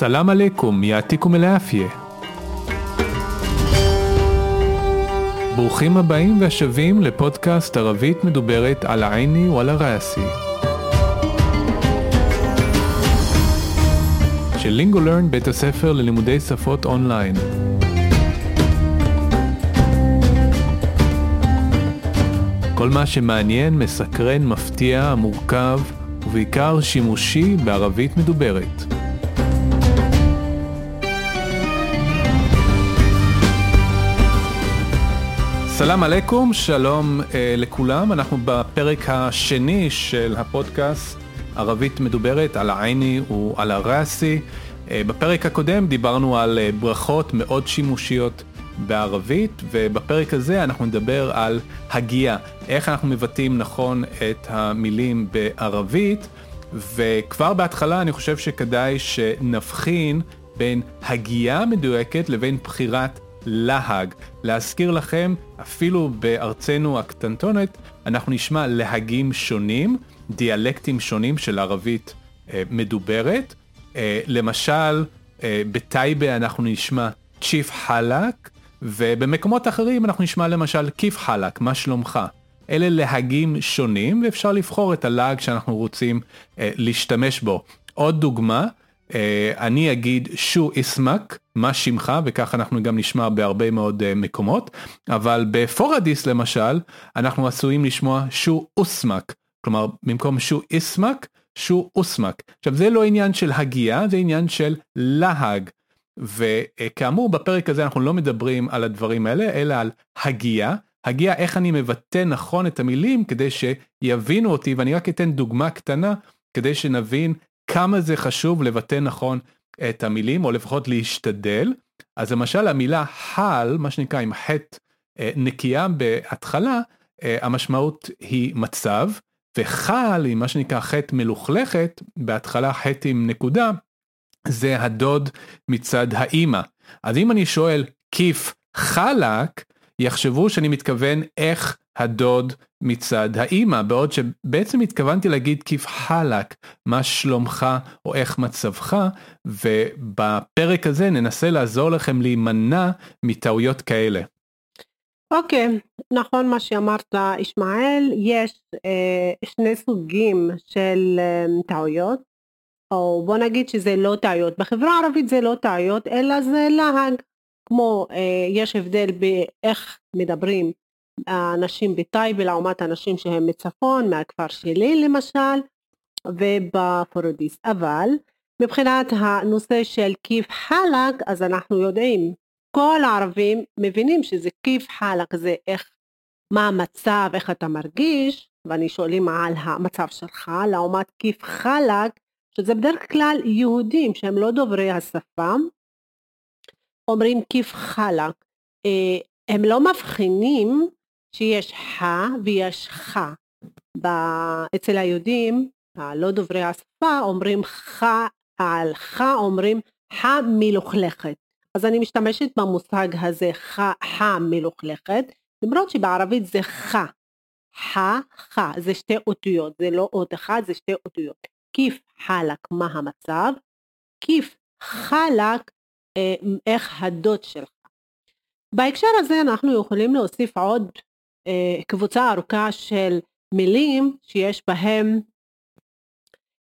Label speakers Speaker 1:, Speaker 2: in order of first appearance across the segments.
Speaker 1: סלאם עליכום, יעתיקום אל-עפיה. ברוכים הבאים והשבים לפודקאסט ערבית מדוברת על העיני ועל הראסי. של לינגולרן בית הספר ללימודי שפות אונליין. כל מה שמעניין, מסקרן, מפתיע, מורכב, ובעיקר שימושי בערבית מדוברת. סלאם עליכום, שלום אה, לכולם, אנחנו בפרק השני של הפודקאסט ערבית מדוברת על העיני ועל הראסי. אה, בפרק הקודם דיברנו על אה, ברכות מאוד שימושיות בערבית, ובפרק הזה אנחנו נדבר על הגייה, איך אנחנו מבטאים נכון את המילים בערבית, וכבר בהתחלה אני חושב שכדאי שנבחין בין הגייה מדויקת לבין בחירת להג. להזכיר לכם, אפילו בארצנו הקטנטונת, אנחנו נשמע להגים שונים, דיאלקטים שונים של ערבית אה, מדוברת. אה, למשל, אה, בטייבה אנחנו נשמע צ'יף חלק, ובמקומות אחרים אנחנו נשמע למשל כיף חלק, מה שלומך. אלה להגים שונים, ואפשר לבחור את הלהג שאנחנו רוצים אה, להשתמש בו. עוד דוגמה, אני אגיד שו איסמק, מה שמך, וכך אנחנו גם נשמע בהרבה מאוד אה, מקומות, אבל בפורדיס למשל, אנחנו עשויים לשמוע שו אוסמק, כלומר במקום שו איסמק, שו אוסמק. עכשיו זה לא עניין של הגייה, זה עניין של להג. וכאמור בפרק הזה אנחנו לא מדברים על הדברים האלה, אלא על הגייה. הגייה איך אני מבטא נכון את המילים כדי שיבינו אותי, ואני רק אתן דוגמה קטנה כדי שנבין כמה זה חשוב לבטא נכון את המילים, או לפחות להשתדל. אז למשל המילה חל, מה שנקרא עם חטא אה, נקייה בהתחלה, אה, המשמעות היא מצב, וחל עם מה שנקרא חטא מלוכלכת, בהתחלה חטא עם נקודה, זה הדוד מצד האימא. אז אם אני שואל כיף חלק, יחשבו שאני מתכוון איך הדוד מצד האימא, בעוד שבעצם התכוונתי להגיד כיף חלק, מה שלומך או איך מצבך, ובפרק הזה ננסה לעזור לכם להימנע מטעויות כאלה.
Speaker 2: אוקיי, okay, נכון מה שאמרת ישמעאל, יש אה, שני סוגים של אה, טעויות, או בוא נגיד שזה לא טעויות, בחברה הערבית זה לא טעויות אלא זה להג, כמו אה, יש הבדל באיך מדברים האנשים בטייבה לעומת אנשים שהם מצפון, מהכפר שלי למשל, ובפרודיס. אבל מבחינת הנושא של כיף חלק, אז אנחנו יודעים, כל הערבים מבינים שזה כיף חלק, זה איך, מה המצב, איך אתה מרגיש, ואני שואלים על המצב שלך, לעומת כיף חלק, שזה בדרך כלל יהודים שהם לא דוברי השפה, אומרים כיף חלק. אה, הם לא מבחינים שיש ח ויש ח. אצל היהודים הלא דוברי השפה אומרים ח, על ח אומרים ח מלוכלכת. אז אני משתמשת במושג הזה ח, ח מלוכלכת, למרות שבערבית זה ח. ח, ח, זה שתי אותיות, זה לא אות אחד, זה שתי אותיות. כיף חלק, מה המצב? כיף חלק, איך הדוד שלך. בהקשר הזה אנחנו יכולים להוסיף עוד אה, קבוצה ארוכה של מילים שיש בהם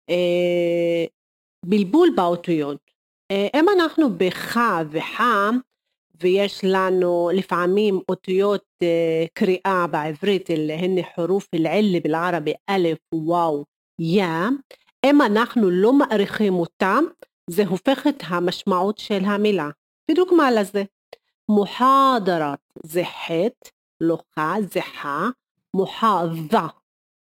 Speaker 2: אה, בלבול באותיות. אה, אם אנחנו בך וח ויש לנו לפעמים אותיות אה, קריאה בעברית אלה הן חורוף אל-עלה בלערבי א' וואו יא, אם אנחנו לא מעריכים אותם זה הופך את המשמעות של המילה. ודוגמה לזה, מוחדרת זה חטא לוחה זה חה, מוחדה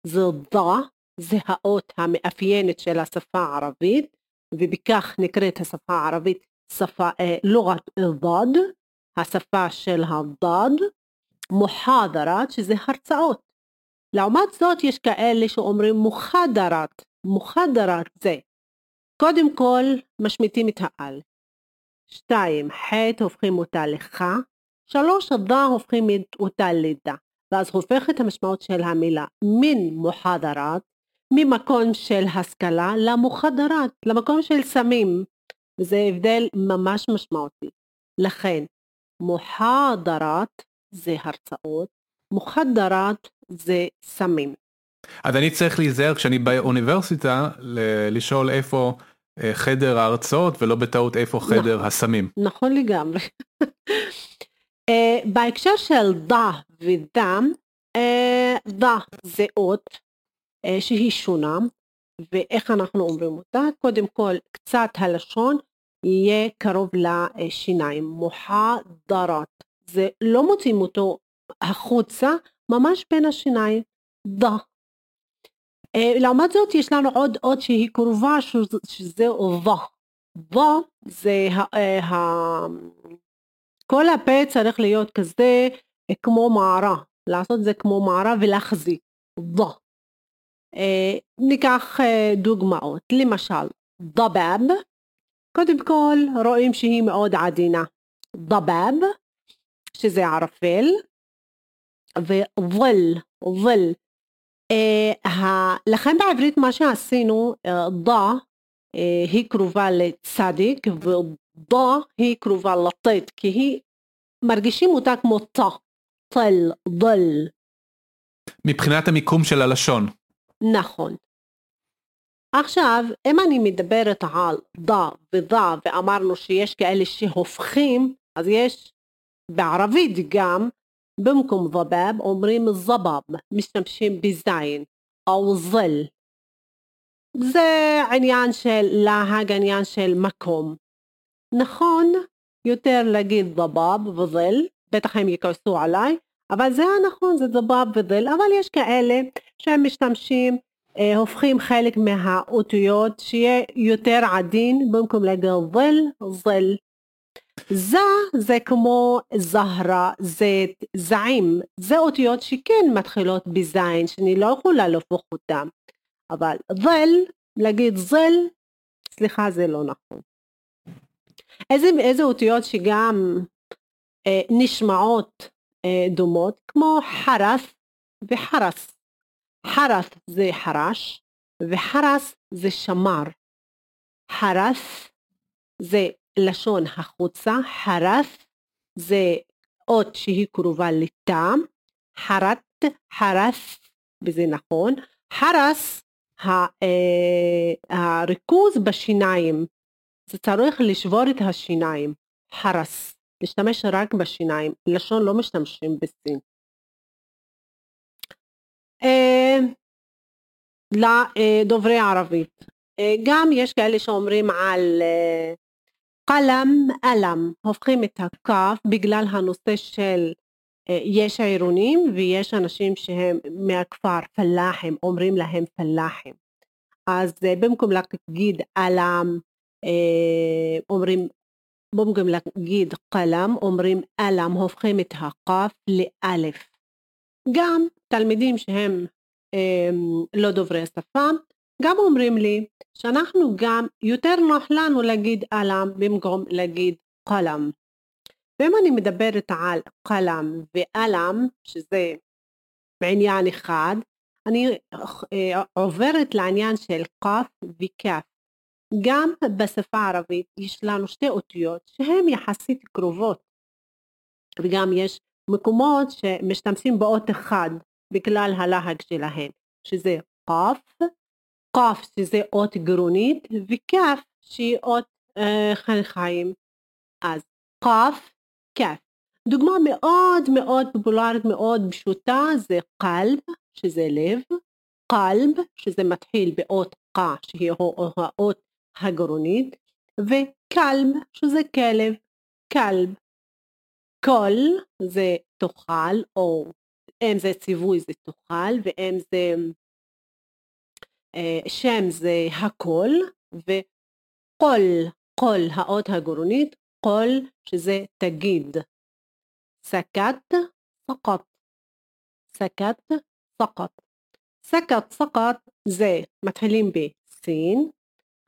Speaker 2: זה דה, זה האות המאפיינת של השפה הערבית, ובכך נקראת השפה הערבית שפה, אה, לוגת דד, השפה של הדד, מוחדרת שזה הרצאות. לעומת זאת יש כאלה שאומרים מוחדרת, מוחדרת זה. קודם כל משמיטים את העל. שתיים, חטא הופכים אותה לך, שלוש הדה הופכים אותה לידה, ואז הופכת המשמעות של המילה מן מוחדרת, ממקום של השכלה למוחדרת, למקום של סמים. וזה הבדל ממש משמעותי. לכן, מוחדרת זה הרצאות, מוחדרת זה סמים.
Speaker 1: אז אני צריך להיזהר כשאני באוניברסיטה לשאול איפה אה, חדר ההרצאות ולא בטעות איפה חדר נכון, הסמים.
Speaker 2: נכון לגמרי. אה, בהקשר של דה ודם, אה, דה זה אות שהיא שונה, ואיך אנחנו אומרים אותה? קודם כל, קצת הלשון יהיה קרוב לשיניים, מוחדרת. זה לא מוצאים אותו החוצה, ממש בין השיניים, דה. אה, לעומת זאת יש לנו עוד אות שהיא קרובה שזה ו. ו זה אה, ה... כל הפה צריך להיות כזה אה, כמו מערה, לעשות זה כמו מערה ולהחזיק. ו. ניקח דוגמאות, למשל דבאב, קודם כל רואים שהיא מאוד עדינה. דבאב, שזה ערפל, ظל, אה, לכן בעברית מה שעשינו, אה, דה אה, היא קרובה לצדיק ודה היא קרובה לטט כי היא מרגישים אותה כמו טה, טל, דל.
Speaker 1: מבחינת המיקום של הלשון.
Speaker 2: נכון. עכשיו, אם אני מדברת על דה ודה ואמרנו שיש כאלה שהופכים, אז יש בערבית גם במקום ضباب אומרים זבב, משתמשים בזין, או זל. זה עניין של להג, עניין של מקום. נכון יותר להגיד דבב וזל, בטח הם יכעסו עליי, אבל זה הנכון, זה דבב וזל, אבל יש כאלה שהם משתמשים, אה, הופכים חלק מהאותיות שיהיה יותר עדין, במקום להגיד זל, זל. זה זה כמו זהרה, זית, זעים, זה אותיות שכן מתחילות בזין, שאני לא יכולה להפוך אותן. אבל זל, להגיד זל, סליחה זה לא נכון. איזה, איזה אותיות שגם אה, נשמעות אה, דומות, כמו חרס וחרס. חרס זה חרש וחרס זה שמר. חרס זה לשון החוצה, חרס זה אות שהיא קרובה לטעם, חרת, חרס, וזה נכון, חרס, אה, הריכוז בשיניים, זה צריך לשבור את השיניים, חרס, להשתמש רק בשיניים, לשון לא משתמשים בסין. אה, לדוברי ערבית, אה, גם יש כאלה שאומרים על קלם אלם, הופכים את הכף בגלל הנושא של אה, יש עירונים ויש אנשים שהם מהכפר פלאחים, אומרים להם פלאחים. אז אה, במקום להגיד אלם, אה, אומרים, במקום להגיד קלם, אומרים אלם, הופכים את הכף לאלף. גם תלמידים שהם לא דוברי השפה, גם אומרים לי שאנחנו גם יותר נוח לנו להגיד אלם במקום להגיד קלם. ואם אני מדברת על קלם ואלם, שזה בעניין אחד, אני אה, עוברת לעניין של קף וכף. גם בשפה הערבית יש לנו שתי אותיות שהן יחסית קרובות וגם יש מקומות שמשתמשים באות אחד בגלל הלהג שלהן שזה קף קוף שזה אות גרונית וכף שהיא אות אה, חיים. אז קוף, כף. דוגמה מאוד מאוד פופולרית מאוד פשוטה זה קלב שזה לב, קלב שזה מתחיל באות ק שהיא האות הגרונית וקלב שזה כלב, כלב. קול זה תאכל או אם זה ציווי זה תאכל ואם זה שם זה הכל ו قول, قول האות הגרונית, قول שזה תגיד. سكت, سقط. سكت, سقط. سكت, سقط זה מתחילים בסין.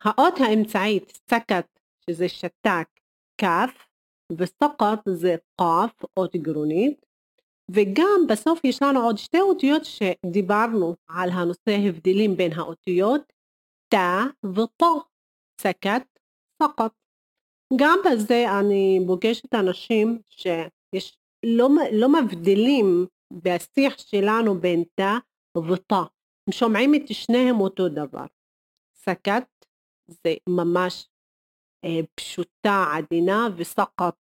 Speaker 2: האות האמצעית سكت שזה שתק, כף, ו سقط זה קף, אות גרונית. וגם בסוף יש לנו עוד שתי אותיות שדיברנו על הנושא הבדלים בין האותיות תא וטו, סקת, סקט. גם בזה אני פוגשת אנשים שיש לא, לא מבדילים בשיח שלנו בין תא ותא, הם שומעים את שניהם אותו דבר. סקת זה ממש אה, פשוטה, עדינה, וסקת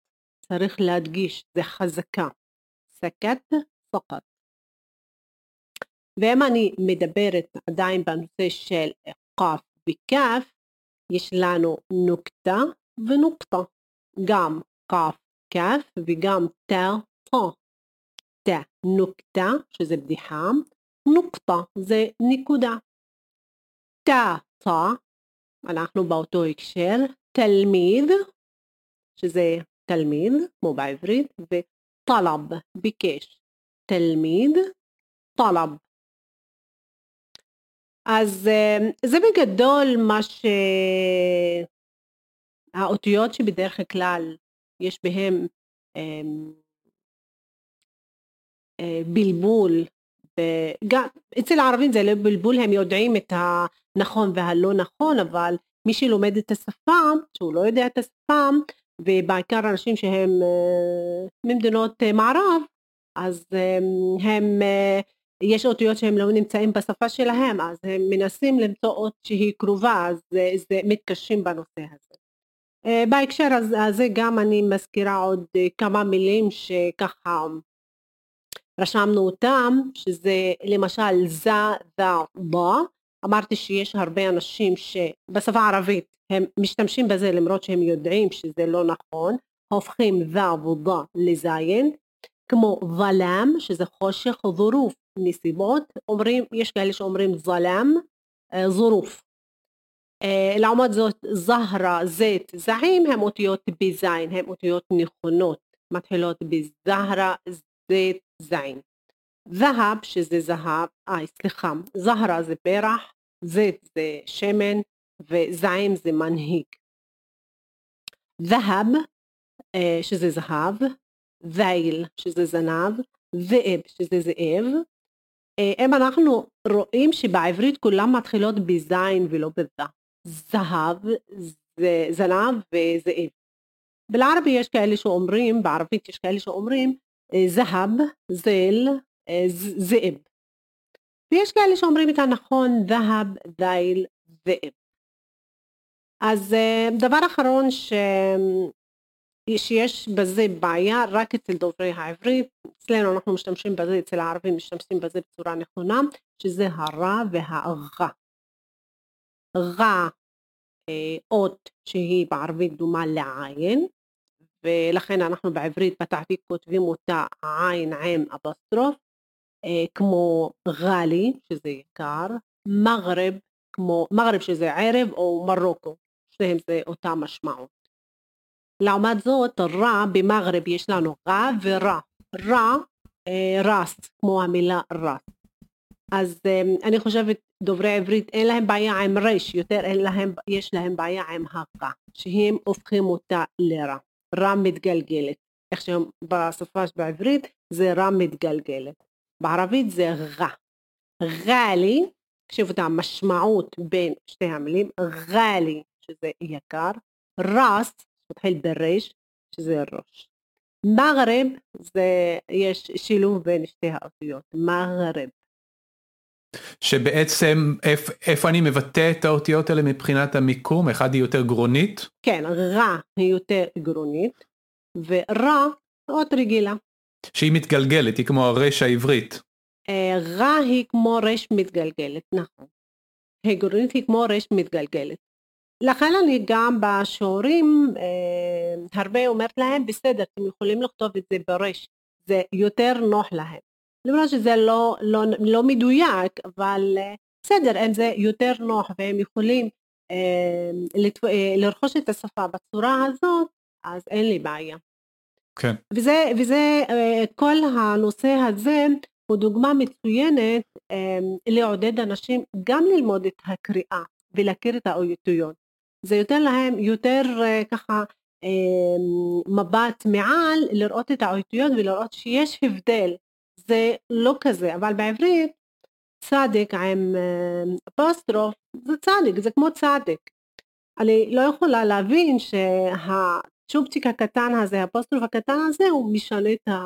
Speaker 2: צריך להדגיש, זה חזקה. סקת, סקת. ואם אני מדברת עדיין בנושא של קף וכף, יש לנו נוקתה ונוקתה, גם קף כף וגם תא תא. תא נוקתה, שזה בדיחה, נוקתה זה נקודה. תא תא, אנחנו באותו הקשר, תלמיד, שזה תלמיד, כמו בעברית, וטלב, ביקש. תלמיד, טלב. אז אה, זה בגדול מה ש... האותיות שבדרך כלל יש בהם אמ, אה, בלבול, גם אצל הערבים זה לא בלבול, הם יודעים את הנכון והלא נכון, אבל מי שלומד את השפה, שהוא לא יודע את השפה, ובעיקר אנשים שהם אה, ממדינות מערב, אז אמ, הם יש אותיות שהם לא נמצאים בשפה שלהם, אז הם מנסים למצוא אות שהיא קרובה, אז זה, זה מתקשים בנושא הזה. אה, בהקשר הזה גם אני מזכירה עוד אה, כמה מילים שככה רשמנו אותם, שזה למשל זה, זה, בא, אמרתי שיש הרבה אנשים שבשפה הערבית הם משתמשים בזה למרות שהם יודעים שזה לא נכון, הופכים זה ודה לזין, כמו זלם שזה חושך, זורוף נסיבות, אומרים, יש כאלה שאומרים זלם, אה, זורוף. אה, לעומת זאת זהרה, זית, זעים הם אותיות בזין, הם אותיות נכונות, מתחילות בזהרה, זית, זין. זהב שזה זהב, אה סליחה, זהרה זה פרח, זית זה שמן וזעים זה מנהיג. זהב אה, שזה זהב, זייל שזה זנב, זאב שזה זאב, אם אנחנו רואים שבעברית כולם מתחילות בזין ולא בזה. זהב, זנב וזאב. בלערבי יש כאלה שאומרים, בערבית יש כאלה שאומרים זהב, זל, זאב. ויש כאלה שאומרים את הנכון זהב, זייל, זאב. אז דבר אחרון ש... שיש בזה בעיה רק אצל דוברי העברית, אצלנו אנחנו משתמשים בזה, אצל הערבים משתמשים בזה בצורה נכונה, שזה הרע והארה. רע אה, אות שהיא בערבית דומה לעין, ולכן אנחנו בעברית בתעתיק כותבים אותה עין עם אפוסטרוף, אה, כמו גאלי, שזה יקר, מגרב, כמו מגרב שזה ערב, או מרוקו, שניהם זה אותה משמעות. לעומת זאת רע במגרב יש לנו רע ורע. רע אה, רס כמו המילה רס. אז אה, אני חושבת דוברי עברית אין להם בעיה עם רש, יותר אין להם, יש להם בעיה עם הרע, שהם הופכים אותה לרע. רע מתגלגלת. איך שהם בשפה בעברית זה רע מתגלגלת. בערבית זה רע. גאלי, תקשיבו את המשמעות בין שתי המילים, גאלי שזה יקר, רס מתחיל בריש, שזה ראש. מגרב זה, יש שילוב בין שתי האותיות, מגרב.
Speaker 1: שבעצם איפ, איפה אני מבטא את האותיות האלה מבחינת המיקום? אחד היא יותר גרונית?
Speaker 2: כן, רע היא יותר גרונית, ורע אות רגילה.
Speaker 1: שהיא מתגלגלת, היא כמו הרש העברית.
Speaker 2: אה, רע היא כמו רש מתגלגלת, נכון. הגרונית היא כמו רש מתגלגלת. לכן אני גם בשיעורים אה, הרבה אומרת להם בסדר אתם יכולים לכתוב את זה ברש זה יותר נוח להם למרות שזה לא, לא, לא מדויק אבל אה, בסדר אם זה יותר נוח והם יכולים אה. אה, לרכוש את השפה בצורה הזאת אז אין לי בעיה.
Speaker 1: כן.
Speaker 2: וזה, וזה אה, כל הנושא הזה הוא דוגמה מצוינת לעודד אנשים גם ללמוד את הקריאה ולהכיר את האותיות. זה יותר להם יותר אה, ככה אמ, מבט מעל לראות את האותיות ולראות שיש הבדל זה לא כזה אבל בעברית צדיק עם אמ, אפוסטרוף זה צדיק זה כמו צדיק אני לא יכולה להבין שהצ'ופצ'יק הקטן הזה, הפוסטרוף הקטן הזה, הוא משנה את, ה,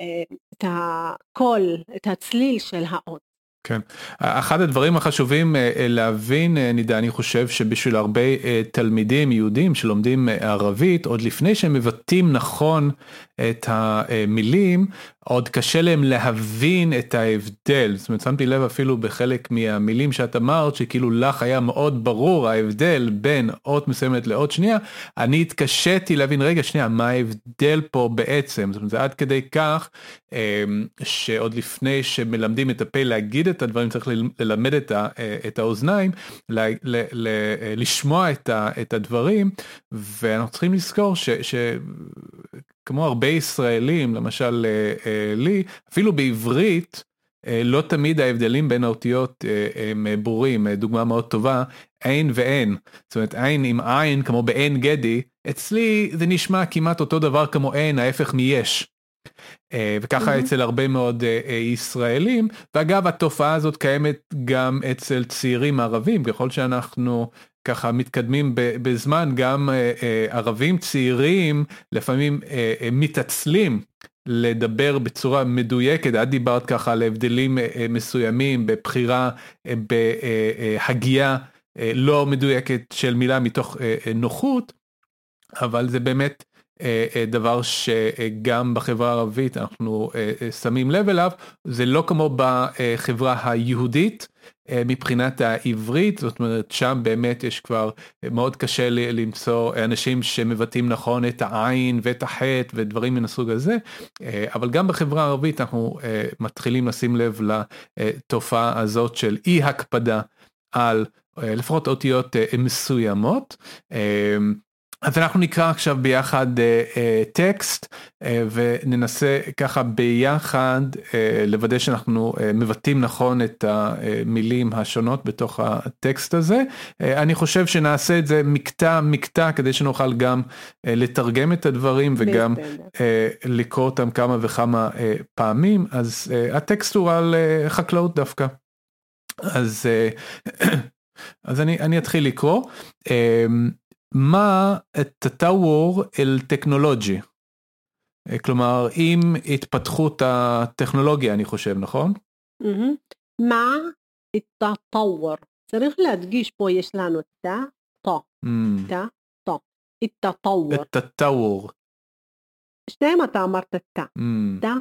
Speaker 2: אה, הקול, את הצליל של האות.
Speaker 1: כן, אחד הדברים החשובים אה, אה, להבין, אה, נידה, אני חושב שבשביל הרבה תלמידים יהודים שלומדים ערבית, עוד לפני שהם מבטאים נכון את המילים, עוד קשה להם להבין את ההבדל. זאת אומרת, שמתי לב אפילו בחלק מהמילים שאת אמרת, שכאילו לך היה מאוד ברור ההבדל בין אות מסוימת לאות שנייה, אני התקשיתי להבין, רגע, שנייה, מה ההבדל פה בעצם? זאת אומרת, זה עד כדי כך שעוד לפני שמלמדים את הפה להגיד את הדברים, צריך ללמד את, ה, את האוזניים, ל, ל, ל, לשמוע את, את הדברים, ואנחנו צריכים לזכור ש... ש כמו הרבה ישראלים, למשל אה, אה, לי, אפילו בעברית, אה, לא תמיד ההבדלים בין האותיות הם ברורים, דוגמה מאוד טובה, עין ועין, זאת אומרת עין עם עין כמו בעין גדי, אצלי זה נשמע כמעט אותו דבר כמו עין, ההפך מיש. וככה mm-hmm. אצל הרבה מאוד ישראלים, ואגב התופעה הזאת קיימת גם אצל צעירים ערבים, ככל שאנחנו ככה מתקדמים בזמן, גם אה, אה, ערבים צעירים לפעמים אה, מתעצלים לדבר בצורה מדויקת, את דיברת ככה על הבדלים מסוימים בבחירה, בהגייה לא מדויקת של מילה מתוך נוחות, אבל זה באמת דבר שגם בחברה הערבית אנחנו שמים לב אליו, זה לא כמו בחברה היהודית. אה, מבחינת העברית, זאת אומרת שם באמת יש כבר אה, מאוד קשה למצוא אנשים שמבטאים נכון את העין ואת החטא ודברים מן הסוג הזה, אה, אבל גם בחברה הערבית אנחנו מתחילים לשים לב לתופעה הזאת של אי הקפדה על לפחות אותיות מסוימות. אז אנחנו נקרא עכשיו ביחד uh, uh, טקסט uh, וננסה ככה ביחד uh, לוודא שאנחנו uh, מבטאים נכון את המילים השונות בתוך הטקסט הזה. Uh, אני חושב שנעשה את זה מקטע מקטע כדי שנוכל גם uh, לתרגם את הדברים וגם uh, לקרוא אותם כמה וכמה uh, פעמים. אז uh, הטקסט הוא על uh, חקלאות דווקא. אז, uh, אז אני, אני אתחיל לקרוא. מה את הטאוור אל טכנולוגי. אה, כלומר, עם התפתחות הטכנולוגיה, אני חושב, נכון?
Speaker 2: מה את הטאוור? צריך להדגיש פה יש לנו את תא, את הטאוור. התטאוור.
Speaker 1: התטאוור.
Speaker 2: שניהם אתה אמרת את תא, תא.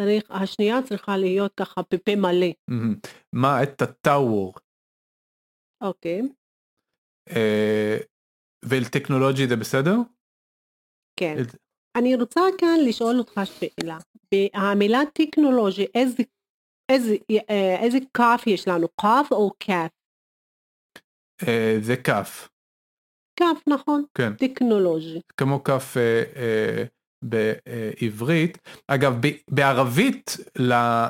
Speaker 2: צריך, השנייה צריכה להיות ככה בפה מלא.
Speaker 1: מה את הטאוור?
Speaker 2: אוקיי.
Speaker 1: אה, ולטכנולוגי זה בסדר?
Speaker 2: כן. אל... אני רוצה כאן לשאול אותך שאלה. המילה טכנולוגי, איזה, איזה, אה, איזה כף יש לנו? כף או כף?
Speaker 1: אה, זה כף.
Speaker 2: כף, נכון.
Speaker 1: כן.
Speaker 2: טכנולוגי.
Speaker 1: כמו כף אה, אה, בעברית. אגב, ב, בערבית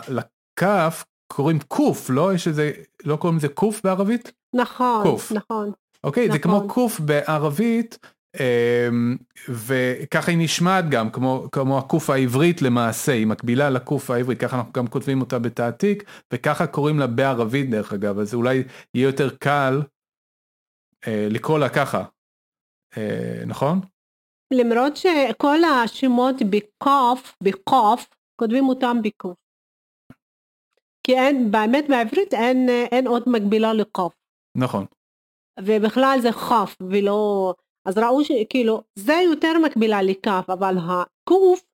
Speaker 1: לכף קוראים קוף, לא? יש איזה, לא קוראים לזה קוף בערבית?
Speaker 2: נכון, קוף. נכון.
Speaker 1: אוקיי? נכון. זה כמו נכון. קוף בערבית, אמ, וככה היא נשמעת גם, כמו, כמו הקוף העברית למעשה, היא מקבילה לקוף העברית, ככה אנחנו גם כותבים אותה בתעתיק, וככה קוראים לה בערבית דרך אגב, אז אולי יהיה יותר קל אה, לקרוא לה ככה, אה, נכון?
Speaker 2: למרות שכל השמות בקוף, בקוף, כותבים אותם בקוף. כי אין, באמת בעברית אין, אין עוד מקבילה לקוף.
Speaker 1: נכון.
Speaker 2: ובכלל זה כף ולא, אז ראו שכאילו זה יותר מקבילה לכף אבל הקוף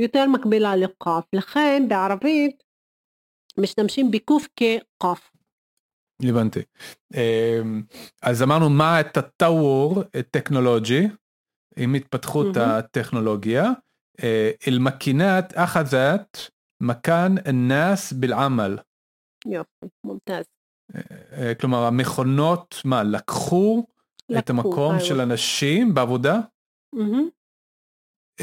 Speaker 2: יותר מקבילה לכף, לכן בערבית משתמשים בקוף ככף.
Speaker 1: הבנתי. אמ, אז אמרנו מה את הטאוור טכנולוגי עם התפתחות. הטכנולוגיה. אל-מקינת אחזת מכאן א-נאס בלעמל.
Speaker 2: יופי, מומתז.
Speaker 1: אה, כלומר המכונות מה לקחו, לקחו את המקום היו. של אנשים בעבודה? Mm-hmm.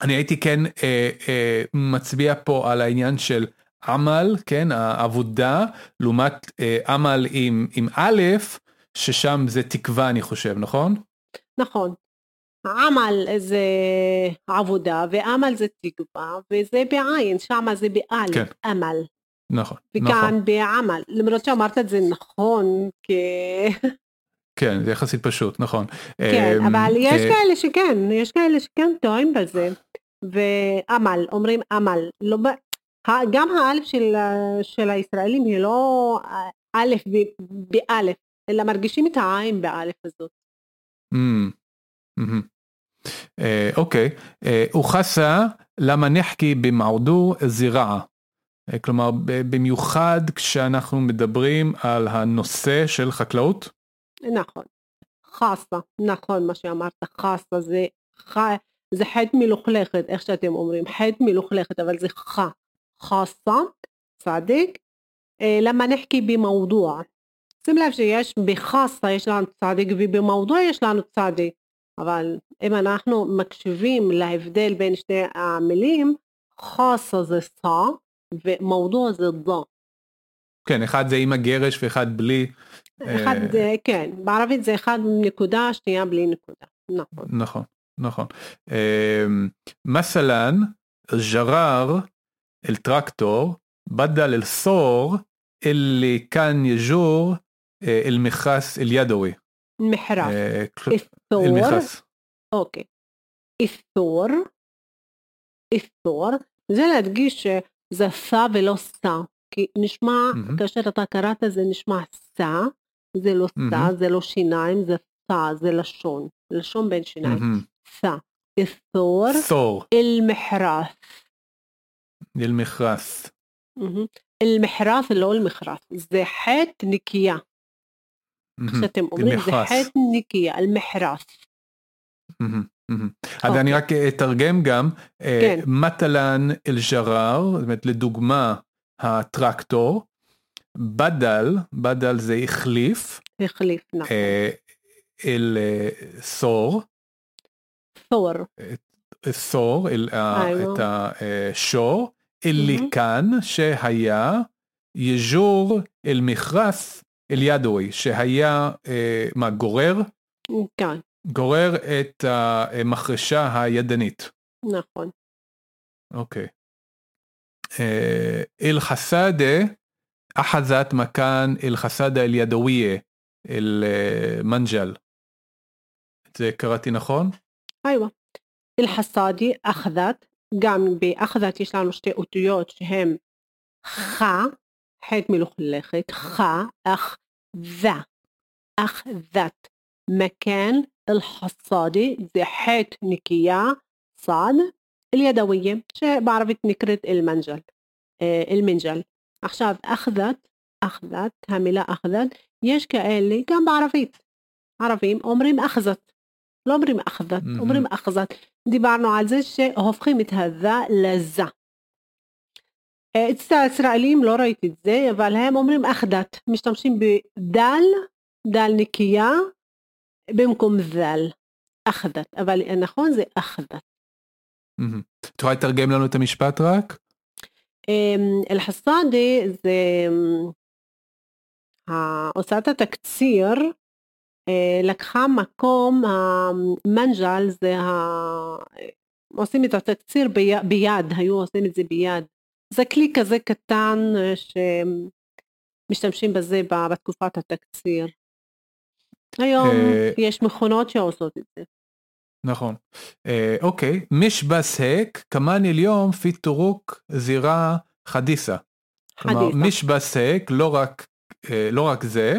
Speaker 1: אני הייתי כן אה, אה, מצביע פה על העניין של עמל, כן, העבודה, לעומת עמל עם, עם א', ששם זה תקווה אני חושב, נכון?
Speaker 2: נכון. עמל זה עבודה ועמל זה תקווה וזה בעין, שם זה באלף, כן. עמל.
Speaker 1: נכון,
Speaker 2: וכאן
Speaker 1: נכון.
Speaker 2: בעמל, למרות שאמרת את זה נכון, כי...
Speaker 1: כן, זה יחסית פשוט, נכון.
Speaker 2: כן,
Speaker 1: אמ,
Speaker 2: אבל יש
Speaker 1: אה,
Speaker 2: כאלה שכן, יש כאלה שכן טועים בזה. ועמל, אומרים עמל. לא, גם האלף של, של הישראלים היא לא א' ב- באלף, אלא מרגישים את העין באלף הזאת.
Speaker 1: אמ, אמ. אה, אוקיי, אה, אוחסה למה נחקי במעודו זירעה. אה, כלומר, במיוחד כשאנחנו מדברים על הנושא של חקלאות.
Speaker 2: נכון. חסה, נכון מה שאמרת, חסה זה ח... זה חטא מלוכלכת, איך שאתם אומרים, חטא מלוכלכת, אבל זה ח. חסה, צדיק, אה, למה נחקי במאודוע. שים לב שיש בחסה יש לנו צדיק ובמאודוע יש לנו צדיק, אבל אם אנחנו מקשיבים להבדל בין שני המילים, חסה זה סה ומורדו זה דו.
Speaker 1: כן, אחד זה עם הגרש ואחד בלי.
Speaker 2: אחד,
Speaker 1: אה...
Speaker 2: כן, בערבית זה אחד נקודה, שנייה בלי נקודה. נכון.
Speaker 1: נכון, נכון. אמ, מסלן, ג'רר, אל טרקטור, בדל אל סור, אל כאן יג'ור, אה,
Speaker 2: אל
Speaker 1: מכס, אל
Speaker 2: ידורי.
Speaker 1: מחרף. אה, אל מכס.
Speaker 2: אוקיי. איסור, איסור, זה להדגיש זה סה ולא סה. כי נשמע,
Speaker 1: mm-hmm.
Speaker 2: כאשר אתה קראת זה נשמע סה, זה לא סה,
Speaker 1: mm-hmm.
Speaker 2: זה לא שיניים, זה סה, זה לשון. לשון בין שיניים.
Speaker 1: Mm-hmm.
Speaker 2: סה. אסור.
Speaker 1: סור.
Speaker 2: אל-מחרס.
Speaker 1: אל-מחרס.
Speaker 2: Mm-hmm. אל-מחרס לא אל-מחרס. זה חטא נקייה.
Speaker 1: Mm-hmm.
Speaker 2: כשאתם אומרים זה חטא נקייה,
Speaker 1: אל-מחרס. Mm-hmm. אז
Speaker 2: אוקיי.
Speaker 1: אני רק אתרגם גם, אה,
Speaker 2: כן.
Speaker 1: מטלן אל-ג'רר, זאת אומרת לדוגמה הטרקטור, בדל, בדל זה החליף,
Speaker 2: החליף, נכון.
Speaker 1: אה, אל אה, סור, סור, אל
Speaker 2: איוא.
Speaker 1: את השור, אלי
Speaker 2: מהמם.
Speaker 1: כאן שהיה יז'ור אל מכרס אל ידוי, שהיה, אה, מה, גורר?
Speaker 2: כן,
Speaker 1: גורר את המחרשה הידנית.
Speaker 2: נכון.
Speaker 1: אוקיי. אה, אל-חסאדה, אחזת מכאן אל-חסאדה אל-ידוויה, אל-מנג'ל. אה, זה קראתי נכון?
Speaker 2: אייווה. אל-חסאדי, אחזת, גם באחזת יש לנו שתי אותיות שהן ח, ח מלוכלכת, ח, אך, אחזת, מכאן אל-חסאדי, זה חטא נקייה, צד, אל-ידוויה, שבערבית נקראת אל-מנג'ל, אה, אל-מנג'ל. עכשיו, אחזת, אחזת, המילה אחזת, יש כאלה גם בערבית. ערבים אומרים אחזת. לא אומרים אחזת,
Speaker 1: מהמם.
Speaker 2: אומרים אחזת. דיברנו על זה שהופכים את הזה לזה. אה, אצל הישראלים לא ראיתי את זה, אבל הם אומרים אחדת. משתמשים בדל, דל נקייה, במקום זל. אחדת. אבל נכון זה אחדת.
Speaker 1: את יכולה לתרגם לנו את המשפט רק?
Speaker 2: אמ, אל-חסאדי זה אמ, ה- הוצאת התקציר אה, לקחה מקום, המנג'ל זה ה... עושים את הקציר בי- ביד, היו עושים את זה ביד. זה כלי כזה קטן אה, שמשתמשים בזה בתקופת הקציר. היום
Speaker 1: אה,
Speaker 2: יש מכונות שעושות את זה.
Speaker 1: נכון. אה, אוקיי, مش بس هيك, كمان اليوم في طرق كثيرة حديثة. כלומר,
Speaker 2: حديثة.
Speaker 1: مش بس هيك, לא רק, אה, לא רק זה,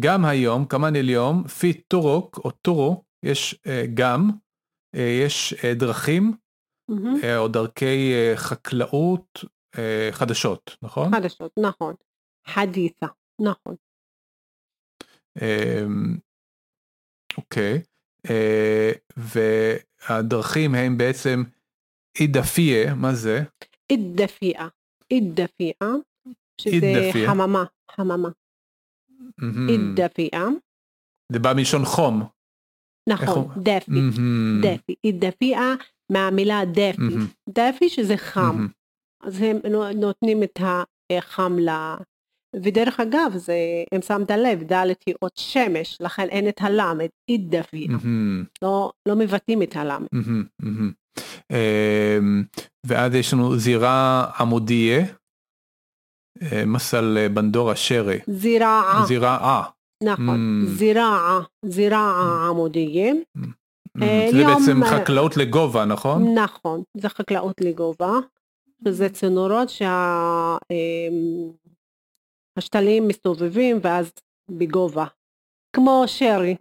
Speaker 1: גם היום, كمان اليوم, في طرق או طرق, יש גם, יש דרכים. אה, או דרכי חקלאות חדשות, נכון?
Speaker 2: חדשות, נכון. חדיסה, נכון.
Speaker 1: אמ, אוקיי, אה, והדרכים הם בעצם אידפיה, מה זה?
Speaker 2: אידפיה. אידפיה, שזה. חממה, חממה. אידפיה,
Speaker 1: זה בא מלשון חום.
Speaker 2: נכון, דפי. דפי. אידפיה מהמילה דפי. דפי שזה חם. אז הם נו- נותנים את החם ל... ודרך אגב, זה, אם שמת לב, ד' היא אות שמש, לכן אין את הלמד, אידפיה.
Speaker 1: מהמם.
Speaker 2: לא, לא מבטאים את הלמד.
Speaker 1: אמ, ואז יש לנו זירה עמודיה. אה, מסל אה, בנדורה שרי.
Speaker 2: זיראעה.
Speaker 1: זיראעה.
Speaker 2: נכון.
Speaker 1: Mm.
Speaker 2: זיראעה. זיראעה עמודיה. אה,
Speaker 1: זה בעצם
Speaker 2: אה,
Speaker 1: חקלאות לגובה, נכון?
Speaker 2: נכון. זה חקלאות לגובה. שזה צינורות שהשתלים מסתובבים ואז בגובה. כמו שרי.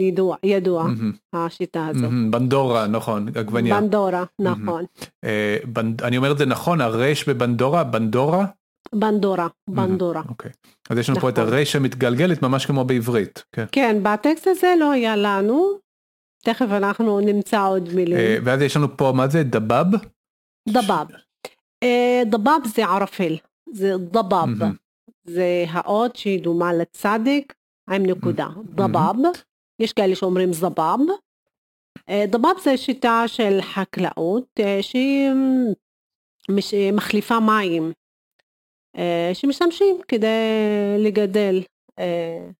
Speaker 2: ידוע, ידוע
Speaker 1: מהמם,
Speaker 2: השיטה הזו.
Speaker 1: מהמם, בנדורה, נכון, עגבניה.
Speaker 2: בנדורה, נכון.
Speaker 1: אה, בנ- אני אומר את זה נכון, הרש בבנדורה, בנדורה?
Speaker 2: בנדורה, בנדורה.
Speaker 1: אוקיי. אז יש לנו פה את
Speaker 2: נכון.
Speaker 1: הרש המתגלגלת ממש כמו בעברית. כן.
Speaker 2: כן, בטקסט הזה לא היה לנו. תכף אנחנו נמצא עוד
Speaker 1: אה,
Speaker 2: מילים.
Speaker 1: ואז יש לנו פה, מה זה? דבב?
Speaker 2: דבב. אה, דבב זה ערפל. זה דבב. זה האות שהיא דומה לצדיק עם נקודה. דבב. יש כאלה שאומרים זבב. אה, דבב זה שיטה של חקלאות אה, שהיא מחליפה מים. אה, שמשתמשים כדי לגדל אה,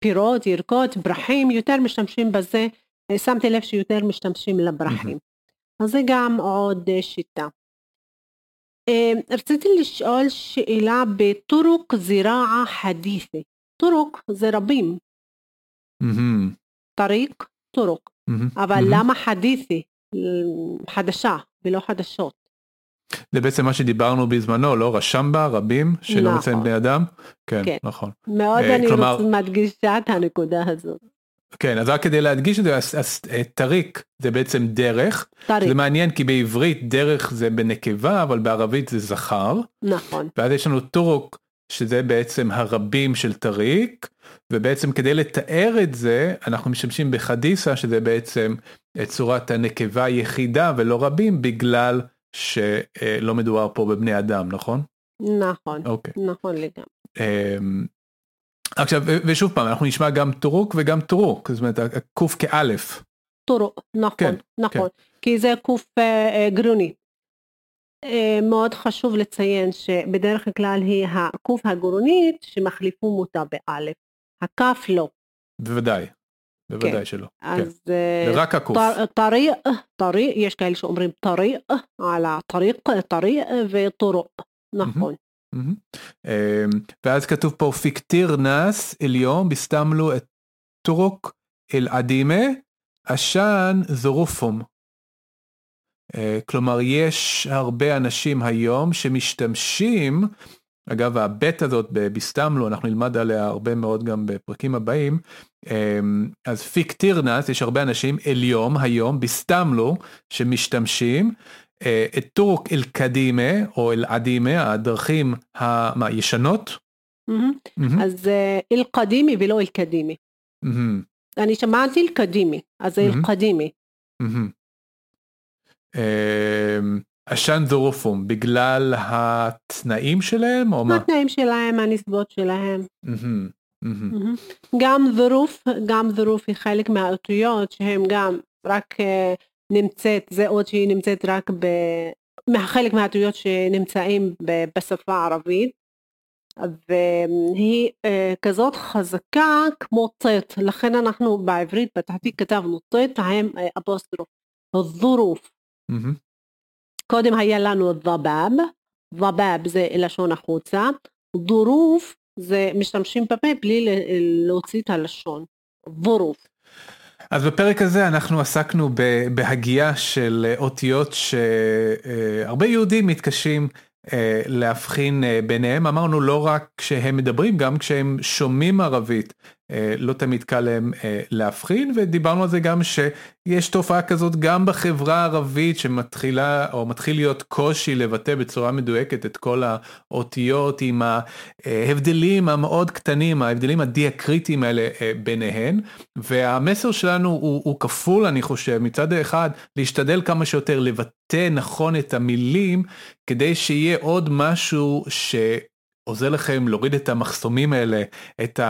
Speaker 2: פירות, ירקות, ברכים, יותר משתמשים בזה, אה, שמתי לב שיותר משתמשים לברכים. אז זה גם עוד אה, שיטה. אה, רציתי לשאול שאלה בטורוק זיראעה חדית'ה. طرق זה רבים, طريق,
Speaker 1: طرق,
Speaker 2: אבל. למה حديثة? חדשה ולא חדשות.
Speaker 1: זה בעצם מה שדיברנו בזמנו, לא? שם ב, רבים, שלא
Speaker 2: נכון.
Speaker 1: מציין בני אדם? כן,
Speaker 2: כן.
Speaker 1: נכון.
Speaker 2: מאוד
Speaker 1: אה,
Speaker 2: אני
Speaker 1: כלומר-
Speaker 2: מדגישה את הנקודה הזאת.
Speaker 1: כן, אז רק כדי להדגיש את זה, אה, طريق זה בעצם דרך,
Speaker 2: طريق,
Speaker 1: זה מעניין כי בעברית דרך זה בנקבה, אבל בערבית זה זכר,
Speaker 2: נכון.
Speaker 1: ואז יש לנו طرق, שזה בעצם הרבים של طريق, ובעצם כדי לתאר את זה, אנחנו משתמשים ב حديثة, שזה בעצם אה, צורת הנקבה היחידה ולא רבים, בגלל שלא מדובר פה בבני אדם, נכון?
Speaker 2: נכון,
Speaker 1: אוקיי.
Speaker 2: נכון לגמרי.
Speaker 1: עכשיו, ושוב פעם, אנחנו נשמע גם طرق וגם طرء, זאת אומרת, הקוף כאלף.
Speaker 2: طرق, נכון,
Speaker 1: כן,
Speaker 2: נכון. כי זה קוף אה, אה, גרונית. אה, מאוד חשוב לציין שבדרך כלל היא הקוף הגרונית שמחליפים אותה באלף. הכף לא.
Speaker 1: בוודאי, בוודאי שלא. כן.
Speaker 2: אז אה,
Speaker 1: זה רק הקוף.
Speaker 2: طر- طري, طري, יש כאלה שאומרים طري, על ה طريق, طري ו
Speaker 1: طرق. נכון. אמ, ואז כתוב פה في كثير ناس اليوم بستعملوا الطرق القديمة עשן זורופום. אה, כלומר יש הרבה אנשים היום שמשתמשים, אגב הבט הזאת בסתמלו אנחנו נלמד עליה הרבה מאוד גם בפרקים הבאים, אמ, אז פיקטירנס יש הרבה אנשים אליום היום בסתמלו שמשתמשים טורק אל קדימה או אל עדימה הדרכים הישנות.
Speaker 2: אז אה, אל-קדימי ולא אל-קדימי. אני שמעתי אל-קדימי, אז זה
Speaker 1: מהמם.
Speaker 2: אל-קדימי.
Speaker 1: אמ, עשן זורופום בגלל התנאים שלהם או
Speaker 2: מה? התנאים שלהם, הנסיבות שלהם. גם זרוף, גם זרוף היא חלק מהאותיות שהם גם רק אה, נמצאת, זה אות שהיא נמצאת רק ב... חלק מהאותיות שנמצאים בשפה הערבית. והיא אה, כזאת חזקה כמו טט, לכן אנחנו בעברית בתחתית כתבנו טט עם אה, אפוסטרוף, הזורוף.
Speaker 1: מהמם.
Speaker 2: קודם היה לנו דבאב, דבאב זה לשון החוצה, דורוף זה משתמשים בפה בלי להוציא את הלשון, דורוף.
Speaker 1: אז בפרק הזה אנחנו עסקנו בהגייה של אותיות שהרבה יהודים מתקשים אה, להבחין אה, ביניהם. אמרנו לא רק כשהם מדברים גם כשהם שומעים ערבית לא תמיד קל להם אה, להבחין ודיברנו על זה גם שיש תופעה כזאת גם בחברה הערבית שמתחילה או מתחיל להיות קושי לבטא בצורה מדויקת את כל האותיות עם ההבדלים המאוד קטנים ההבדלים הדיאקריטיים האלה אה, ביניהן. והמסר שלנו הוא, הוא כפול אני חושב. מצד אחד להשתדל כמה שיותר לבטא נכון את המילים כדי שיהיה עוד משהו שעוזר לכם להוריד את המחסומים האלה, את,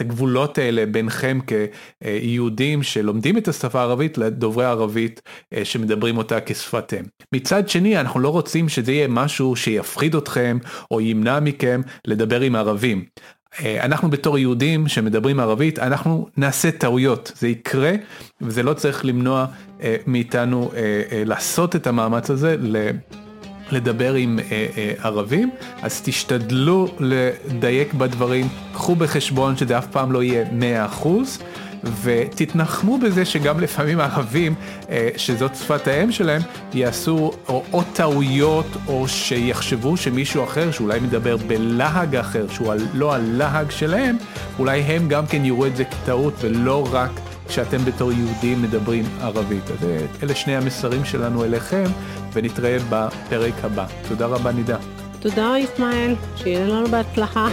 Speaker 1: הגבולות האלה ביניכם כיהודים שלומדים את השפה הערבית לדוברי ערבית אה, שמדברים אותה כשפת אם. מצד שני אנחנו לא רוצים שזה יהיה משהו שיפחיד אתכם או ימנע מכם לדבר עם ערבים. אה, אנחנו בתור יהודים שמדברים ערבית אנחנו נעשה טעויות זה יקרה וזה לא צריך למנוע אה, מאיתנו לעשות את המאמץ הזה לדבר עם אה, אה, ערבים, אז תשתדלו לדייק בדברים, קחו בחשבון שזה אף פעם לא יהיה 100%. ותתנחמו בזה שגם לפעמים ערבים, אה, שזאת שפת האם שלהם, יעשו או, או טעויות או שיחשבו שמישהו אחר שאולי מדבר בלהג אחר, שהוא לא הלהג שלהם, אולי הם גם כן יראו את זה כטעות ולא רק כשאתם בתור יהודים מדברים ערבית. אז אה, אלה שני המסרים שלנו אליכם, ונתראה בפרק הבא. תודה רבה נידה.
Speaker 2: תודה ישמעאל, שיהיה לנו בהצלחה.